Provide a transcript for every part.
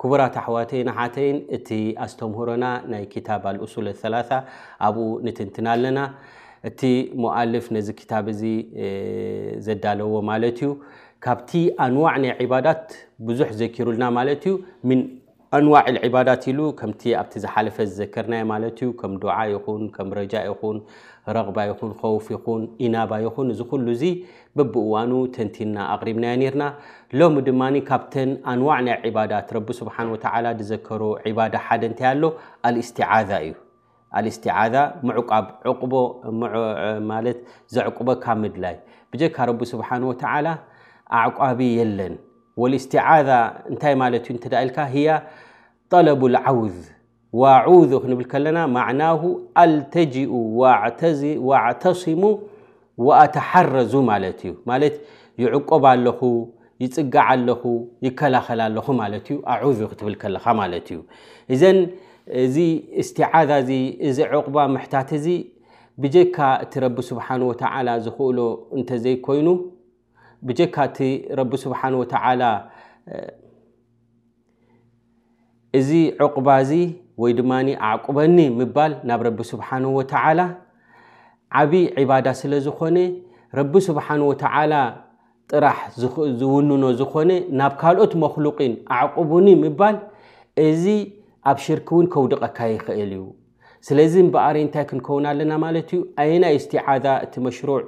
ክቡራት ኣሕዋተይን ኣሓተይን እቲ ኣስተምህሮና ናይ ክታብ ኣልኡሱል ኣላታ ኣብኡ ንትንትና ኣለና እቲ ሞኣልፍ ነዚ ክታብ እዚ ዘዳለዎ ማለት እዩ ካብቲ ኣንዋዕ ናይ ዕባዳት ብዙሕ ዘኪሩልና ማለት እዩ ምን ኣንዋዕ ልዕባዳት ኢሉ ከምቲ ኣብቲ ዝሓለፈ ዝዘከርናዮ ማለት እዩ ከም ዱዓ ይኹን ከም ረጃ ይኹን ረቕባ ይኹን ኸውፍ ይኹን ኢናባ ይኹን እዚ ኩሉ እዚ በብእዋኑ ተንቲንና ኣቕሪብናዮ ኔርና። ሎሚ ድማ ካብተን ኣንዋዕ ናይ ዒባዳት፣ ረቢ ስብሓነሁ ወተዓላ ዝዘከሮ ዒባዳ ሓደ እንታይ ኣሎ? ኣልእስቲዓዛ እዩ። ኣልእስቲዓዛ ምዕቋብ፣ ዕቕቦ ማለት ዘዕቁበካ ምድላይ። ብጀካ ረቢ ስብሓነሁ ወተዓላ ኣዕቋቢ የለን። ወልእስቲዓዛ እንታይ ማለት እዩ እንተ ኢልካ፣ ህያ ጠለቡ ልዓውዝ ወኣዑዙ ክንብል ከለና ማዕናሁ ኣልተጅኡ ወኣዕተስሙ ወኣተሓረዙ ማለት እዩ ማለት ይዕቆብ ኣለኹ ይፅጋዕ ኣለኹ ይከላኸል ኣለኹ ማለት እዩ ኣዑዙ ክትብል ከለኻ ማለት እዩ እዘን እዚ እስትዓዛ እዚ እዚ ዕቑባ ምሕታት እዚ ብጀካ እቲ ረቢ ስብሓን ወተዓላ ዝኽእሎ እንተዘይኮይኑ ብጀካ እቲ ረቢ ስብሓን ወተዓላ እዚ ዕቁባ እዚ ወይ ድማ ኣዕቁበኒ ምባል ናብ ረቢ ስብሓን ወተዓላ ዓብዪ ዕባዳ ስለ ዝኾነ ረቢ ስብሓን ወተዓላ ጥራሕ ዝውንኖ ዝኾነ ናብ ካልኦት መክሉቂን ኣዕቁቡኒ ምባል እዚ ኣብ ሽርክ እውን ከውድቐካ ይኽእል እዩ ስለዚ እምበኣር እንታይ ክንከውን ኣለና ማለት እዩ? ኣየናይ እስቲዓዛ እቲ መሽሩዕ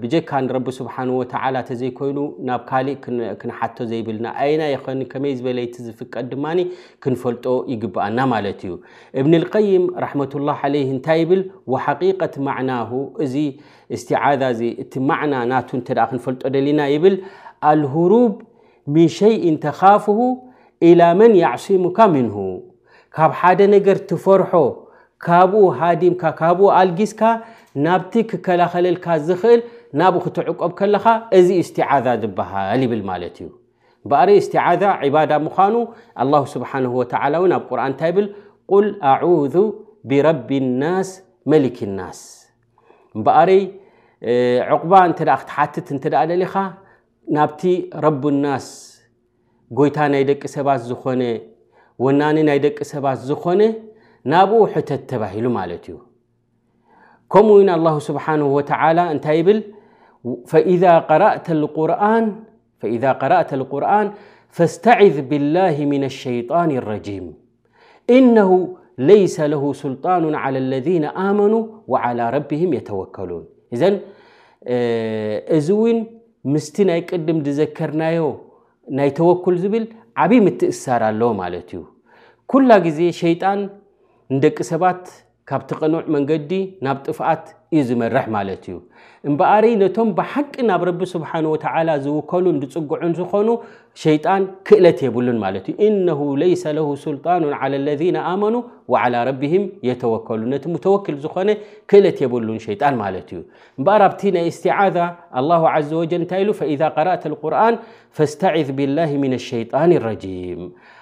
ብጀካ ንረቢ ስብሓን ወተዓላ ተዘይኮይኑ ናብ ካሊእ ክንሓቶ ዘይብልና ኣየናይ ይኸን ከመይ ዝበለይቲ ዝፍቀድ ድማ ክንፈልጦ ይግብኣና ማለት እዩ። እብኒ ልቀይም ራሕመቱላህ ዓለይህ እንታይ ይብል ወሓቂቀት ማዕናሁ እዚ እስቲዓዛ እዚ እቲ ማዕና ናቱ እንተ ክንፈልጦ ደሊና ይብል ኣልሁሩብ ሚን ሸይእን ተኻፍሁ ኢላ መን ያዕሲሙካ ምንሁ ካብ ሓደ ነገር ትፈርሖ ካብኡ ሃዲምካ ካብኡ ኣልጊስካ ናብቲ ክከላኸለልካ ዝኽእል ናብኡ ክትዕቆብ ከለኻ እዚ እስቲዓዛ ዝበሃል ይብል ማለት እዩ እምበኣር እስቲዓዛ ዒባዳ ምዃኑ ኣላሁ ስብሓንሁ ወተዓላ እውን ኣብ ቁርን እንታይ ይብል ቁል ኣዑዙ ብረቢ ናስ መሊክ ናስ እምበኣረይ ዕቑባ እንተ ክትሓትት እንተ ደሊኻ ናብቲ ረቡናስ ጎይታ ናይ ደቂ ሰባት ዝኾነ ወናኒ ናይ ደቂ ሰባት ዝኾነ ናብኡ ሕተት ተባሂሉ ማለት እዩ ከምኡ ውን ኣላሁ ስብሓንሁ ወተላ እንታይ ይብል ፈኢዛ ቀረእተ ልቁርን ፈስተዒዝ ብላህ ምና ሸይጣን ረጂም እነሁ ለይሰ ለሁ ስልጣኑ ዓላ ለذነ ኣመኑ ወዓላ ረቢህም የተወከሉን እዘን እዚ እውን ምስቲ ናይ ቅድም ዝዘከርናዮ ናይ ተወኩል ዝብል ዓብዪ ምትእስሳር ኣለዎ ማለት እዩ ኩላ ግዜ ሸይጣን ንደቂ ሰባት ካብቲ ቅኑዕ መንገዲ ናብ ጥፍኣት እዩ ዝመርሕ ማለት እዩ። እምበኣርይ ነቶም ብሓቂ ናብ ረቢ ስብሓነሁ ወተዓላ ዝውከሉን ዝጽግዑን ዝኾኑ ሸይጣን ክእለት የብሉን ማለት እዩ። እነሁ ለይሰ ለሁ ሱልጣኑን ዓላ ለዚነ ኣመኑ ወዓላ ረቢሂም የተወከሉን ነቲ ሙተወኪል ዝኾነ ክእለት የብሉን ሸይጣን ማለት እዩ። እምበኣር ኣብቲ ናይ እስቲዓዛ ኣላሁ ዓዘ ወጀል እንታይ ኢሉ ፈኢዛ ቀረእተ ልቁርኣን ፈስተዒዝ ቢላሂ ሚነ ሸይጣን ረጂም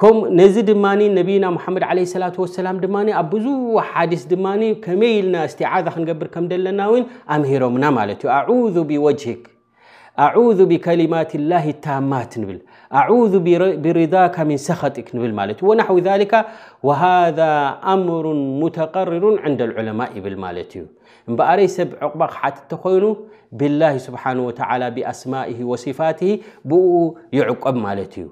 ከምኡ ነዚ ድማ ነቢና ሙሓመድ ዓለይሂ ሰላቱ ወሰላም ድማ ኣብ ብዙሕ ሓዲስ ድማ ከመይ ኢልና እስቲዓዛ ክንገብር ከም ዘለና እውን ኣምሂሮምና ማለት እዩ ኣዑዙ ቢወጅሂክ ኣዑዙ ብከሊማት ላሂ ታማት ንብል ኣዑዙ ብሪዳካ ምን ሰኸጢክ ንብል ማለት እዩ ወናሕዊ ዛሊካ ወሃዛ ኣምሩን ሙተቀርሩን ዕንደ ልዑለማ ይብል ማለት እዩ እምበኣረይ ሰብ ዕቑባ ክሓት እተኮይኑ ብላሂ ስብሓን ወተዓላ ብኣስማኢ ወሲፋት ብኡ ይዕቆብ ማለት እዩ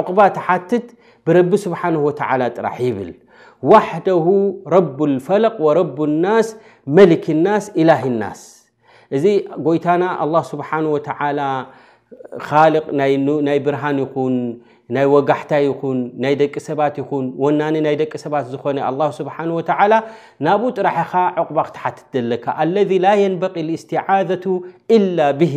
ዑቅባ ትሓትት ብረቢ ስብሓንሁ ወተዓላ ጥራሕ ይብል ዋሕደሁ ረቡ ልፈለቅ ወረቡ ናስ መሊክ ናስ ኢላሂ ናስ እዚ ጎይታና ኣላ ስብሓን ወተዓላ ካልቅ ናይ ብርሃን ይኹን ናይ ወጋሕታ ይኹን ናይ ደቂ ሰባት ይኹን ወናኒ ናይ ደቂ ሰባት ዝኾነ ኣላ ስብሓን ወተዓላ ናብኡ ጥራሕኻ ዕቑባ ክትሓትት ዘለካ ኣለዚ ላ የንበቂ እስትዓዘቱ ኢላ ብሂ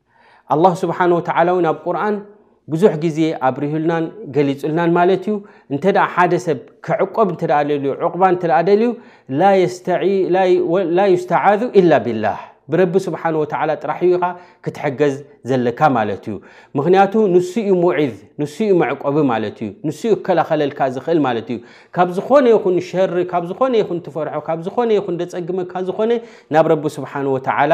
ኣላህ ስብሓን ወተዓላ እውን ኣብ ቁርን ብዙሕ ግዜ ኣብርህልናን ገሊጹልናን ማለት እዩ እንተ ሓደ ሰብ ክዕቆብ እተ ደልዩ ዕቑባ እተ ደልዩ ላ ዩስተዓዙ ኢላ ብላህ ብረቢ ስብሓን ወተዓላ ጥራሕ እዩ ኢኻ ክትሕገዝ ዘለካ ማለት እዩ ምክንያቱ ንሱ እዩ ሙዒዝ ንሱ እዩ መዕቆቢ ማለት እዩ ንሱ እዩ ክከላኸለልካ ዝኽእል ማለት እዩ ካብ ዝኾነ ይኹን ሸሪ ካብ ዝኾነ ይኹን ትፈርሖ ካብ ዝኾነ ይኹን ደፀግመካ ዝኾነ ናብ ረቢ ስብሓን ወተዓላ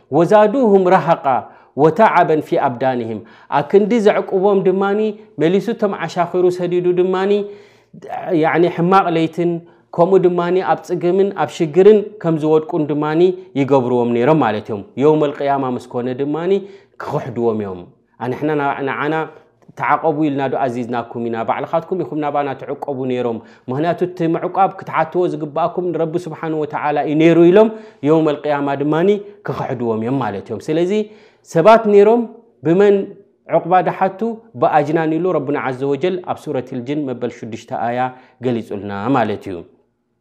ወዛዱሁም ረሃቃ ወተዓበን ፊ ኣብዳንህም ኣክንዲ ዘዕቁቦም ድማ መሊሱ ቶም ዓሻኺሩ ሰዲዱ ድማ ሕማቕ ለይትን ከምኡ ድማ ኣብ ፅግምን ኣብ ሽግርን ከም ዝወድቁን ድማ ይገብርዎም ነይሮም ማለት እዮም የውመልቅያማ ምስ ኮነ ድማ ክኽሕድዎም እዮም ኣንሕና ንዓና ተዓቆቡ ኢልና ዶ ኣዚዝናኩም ኢና ባዕልኻትኩም ኢኹም ናባና ትዕቆቡ ነይሮም ምክንያቱ እቲ ምዕቋብ ክትሓትዎ ዝግባኣኩም ንረቢ ስብሓን ወተዓላ እዩ ነይሩ ኢሎም የውም ኣልቅያማ ድማ ክኽሕድዎም እዮም ማለት እዮም ስለዚ ሰባት ነይሮም ብመን ዕቁባ ድሓቱ ብኣጅናን ኢሉ ረብና ዘ ወጀል ኣብ ሱረት ልጅን መበል ሽዱሽተ ኣያ ገሊጹልና ማለት እዩ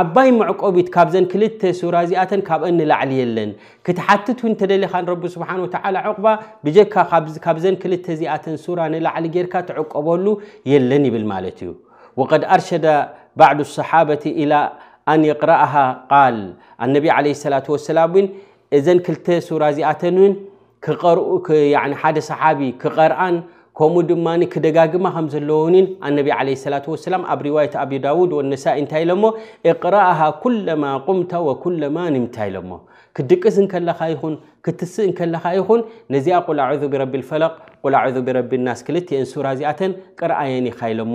ዓባይ መዕቆቢት ካብዘን ክልተ ሱራ እዚኣተን ካብኣን ንላዕሊ የለን። ክትሓትት እውን እንተደሊኻ ንረቢ ስብሓን ወተዓላ ዑቕባ ብጀካ ካብዘን ክልተ እዚኣተን ሱራ ንላዕሊ ጌርካ ትዕቆበሉ የለን ይብል ማለት እዩ። ወቀድ ኣርሸደ ባዕዱ ሰሓበቲ ኢላ ኣን የቅረኣሃ ቃል ኣነቢ ዓለይሂ ሰላቱ ወሰላም እውን እዘን ክልተ ሱራ እዚኣተን እውን ክቀርኡ ያኒ ሓደ ሰሓቢ ክቀርኣን ከምኡ ድማ ክደጋግማ ከም ዘለዎንን ኣነቢ ዓለይሂ ሰላቱ ወሰላም ኣብ ሪዋየት ኣቢ ዳውድ ወነሳኢ እንታይ ኢሎሞ እቅራኣሃ ኩለማ ቁምታ ወኩለማ ንምታ ኢሎሞ ክትድቅስ እንከለኻ ይኹን ክትስእ እንከለኻ ይኹን ነዚኣ ቁል ኣዑዙ ብረቢ ልፈለቅ ቁል ኣዑዙ ብረቢ ናስ ክልትኤን ሱራ እዚኣተን ቅርኣየን ኢኻ ኢሎሞ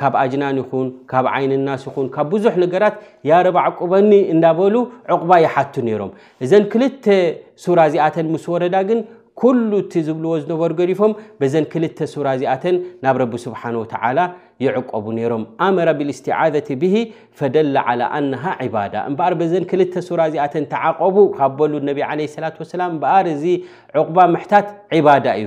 ካብ ኣጅናን ይኹን ካብ ዓይኒ ናስ ይኹን ካብ ብዙሕ ነገራት ያረብ ኣዕቁበኒ እንዳበሉ ዕቑባ ይሓቱ ነይሮም። እዘን ክልተ ሱራ እዚኣተን ምስ ወረዳ ግን ኩሉ እቲ ዝብልዎ ዝነበሩ ገዲፎም በዘን ክልተ ሱራ እዚኣተን ናብ ረቢ ስብሓን ወተዓላ ይዕቆቡ ነይሮም። ኣመረ ብልእስትዓዘቲ ብሂ ፈደለ ዓላ ኣነሃ ዒባዳ እምበኣር በዘን ክልተ ሱራ እዚኣተን ተዓቆቡ ካብ በሉ ነቢ ዓለይሂ ሰላት ወሰላም እምበኣር እዚ ዕቑባ ምሕታት ዒባዳ እዩ።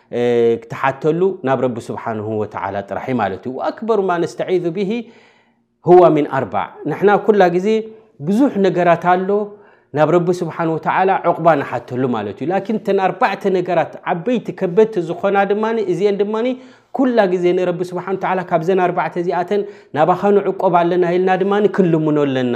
ክትሓተሉ ናብ ረቢ ስብሓንሁ ወተዓላ ጥራሕ ማለት እዩ ወኣክበሩ ማ ነስተዒዙ ብሂ ህዋ ምን ኣርባዕ ንሕና ኩላ ግዜ ብዙሕ ነገራት ኣሎ ናብ ረቢ ስብሓን ወተዓላ ዕቑባ ንሓተሉ ማለት እዩ ላኪን እተን ኣርባዕተ ነገራት ዓበይቲ ከበድቲ ዝኾና ድማ እዚአን ድማ ኩላ ግዜ ንረቢ ስብሓን ወተዓላ ካብዘን ኣርባዕተ እዚኣተን ናባኻ ንዕቆብ ኣለና ኢልና ድማ ክንልምኖ ኣለና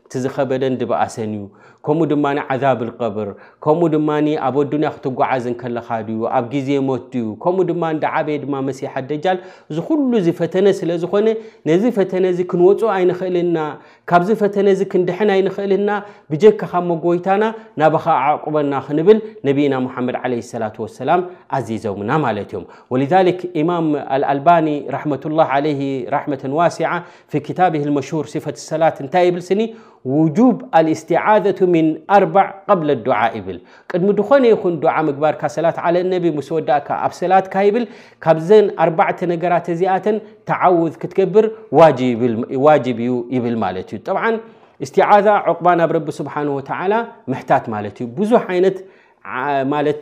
እቲ ዝኸበደን ድበኣሰን እዩ ከምኡ ድማ ዓዛብ ልቀብር ከምኡ ድማ ኣብ ኣዱንያ ክትጓዓዝ እንከለኻ ድዩ ኣብ ግዜ ሞት ድዩ ከምኡ ድማ ዳዓበየ ድማ መሲሕ ኣደጃል እዚ ኩሉ እዚ ፈተነ ስለ ዝኾነ ነዚ ፈተነ እዚ ክንወፁ ኣይንኽእልና ካብዚ ፈተነ እዚ ክንድሕን ኣይንኽእልና ብጀካ ካብ መጎይታና ናባኻ ኣዕቁበና ክንብል ነቢይና ሙሓመድ ዓለይ ሰላት ወሰላም ኣዚዞምና ማለት እዮም ወሊዛሊክ ኢማም ኣልኣልባኒ ራሕመቱላህ ዓለይህ ራሕመተን ዋሲዓ ፊ ክታብህ ልመሽሁር ሲፈት ሰላት እንታይ ይብል ስኒ ውጁብ ኣልእስትዓዘቱ ምን ኣርባዕ ቐብለ ዱዓ ይብል ቅድሚ ድኾነ ይኹን ዱዓ ምግባርካ ሰላት ዓለ ነቢ ምስ ወዳእካ ኣብ ሰላትካ ይብል ካብዘን ኣርባዕተ ነገራት እዚኣተን ተዓውዝ ክትገብር ዋጅብ እዩ ይብል ማለት እዩ ጠብዓ እስትዓዛ ዕቑባ ናብ ረቢ ስብሓን ወተዓላ ምሕታት ማለት እዩ ብዙሕ ዓይነት ማለት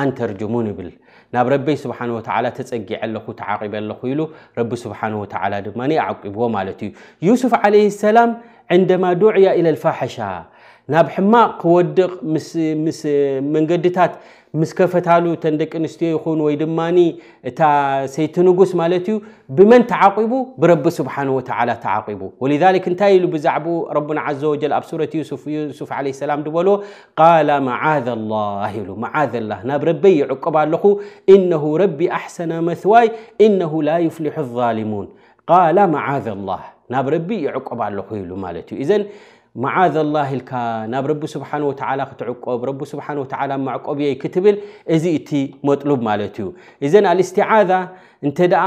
ኣን ተርጅሙን ይብል ናብ ረበይ ስብሓን ወተዓላ ተፀጊዐ ኣለኹ ተዓቂበ ኣለኹ ኢሉ ረቢ ስብሓን ወተዓላ ድማ ኣዕቂብዎ ማለት እዩ ዩሱፍ ዓለይ ሰላም ዕንደማ ዱዕያ ኢለ ልፋሐሻ ናብ ሕማቕ ክወድቕ ምስ መንገድታት ምስ ከፈታሉ እተን ደቂ ኣንስትዮ ይኹን ወይ ድማ እታ ሰይቲ ንጉስ ማለት እዩ ብመን ተዓቂቡ ብረቢ ስብሓን ወተዓላ ተዓቂቡ ወሊክ እንታይ ኢሉ ብዛዕባኡ ረቡና ዘ ወጀል ኣብ ሱረት ዩሱፍ ዩሱፍ ዓለ ሰላም ዝበልዎ ቃላ መዓዘ ላህ ኢሉ መዓዘ ላህ ናብ ረበይ ይዕቆብ ኣለኹ እነሁ ረቢ ኣሕሰና መትዋይ እነሁ ላ ይፍልሑ ዛሊሙን ቃላ መዓዘ ላህ ናብ ረቢ ይዕቆብ ኣለኹ ኢሉ ማለት እዩ እዘን መዓዘ ላህ ኢልካ ናብ ረቢ ስብሓን ወተዓላ ክትዕቆብ ረቢ ስብሓን ወተዓላ ማዕቆብየይ ክትብል እዚ እቲ መጥሉብ ማለት እዩ እዘን ኣልእስትዓዛ እንተ ደኣ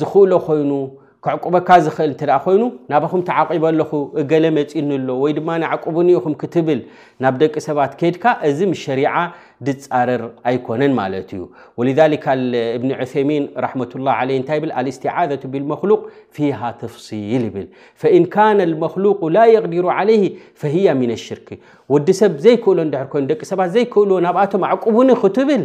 ዝኽእሎ ኮይኑ ከዕቁበካ ዝኽእል እንተ ኮይኑ ናባኹም ተዓቂበ ኣለኹ እገለ መፂኒ ኣሎ ወይ ድማ ንዓቁቡኒ ኢኹም ክትብል ናብ ደቂ ሰባት ከድካ እዚ ምስ ሸሪዓ ድፃረር ኣይኮነን ማለት እዩ ወሊዛሊካ እብኒ ዑሰይሚን ራሕመቱላ ዓለይ እንታይ ይብል ኣልእስትዓዘቱ ብልመክሉቅ ፊሃ ተፍሲል ይብል ፈኢን ካነ ልመክሉቁ ላ የቅዲሩ ዓለይህ ፈህያ ሚን ሽርክ ወዲ ሰብ ዘይክእሎ እንድሕር ኮይኑ ደቂ ሰባት ዘይክእልዎ ናብኣቶም ኣዕቁቡኒ ክትብል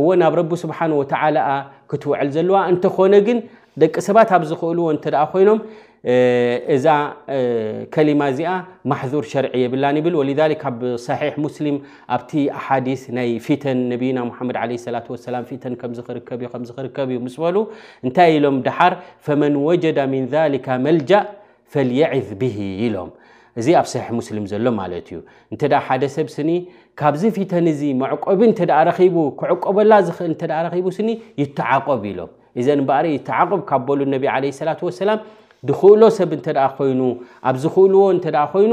እወ ናብ ረቢ ስብሓን ወተዓላኣ ክትውዕል ዘለዋ እንተኾነ ግን ደቂ ሰባት ኣብ ዝኽእልዎ እንተ ደኣ ኮይኖም እዛ ከሊማ እዚኣ ማሕዙር ሸርዒ የብላን ይብል ወሊዛሊክ ኣብ ሰሒሕ ሙስሊም ኣብቲ ኣሓዲስ ናይ ፊተን ነቢይና ሙሓመድ ዓለ ሰላት ወሰላም ፊተን ከምዚ ክርከብ እዩ ከምዚ ክርከብ እዩ ምስ በሉ እንታይ ኢሎም ደሓር ፈመን ወጀዳ ሚን ዛሊካ መልጃእ ፈልየዒዝ ብሂ ኢሎም እዚ ኣብ ሰሒሕ ሙስሊም ዘሎ ማለት እዩ እንተ ደኣ ሓደ ሰብ ስኒ ካብዚ ፊተን እዚ መዕቆቢ እንተ ደኣ ረኺቡ ክዕቆበላ ዝኽእል እንተ ደኣ ረኺቡ ስኒ ይተዓቆብ ኢሎም እዘን እምበኣር ይተዓቆብ ካብ በሉ ነቢ ዓለይሂ ሰላቱ ወሰላም ድኽእሎ ሰብ እንተ ደኣ ኮይኑ ኣብ ዝኽእልዎ እንተ ደኣ ኮይኑ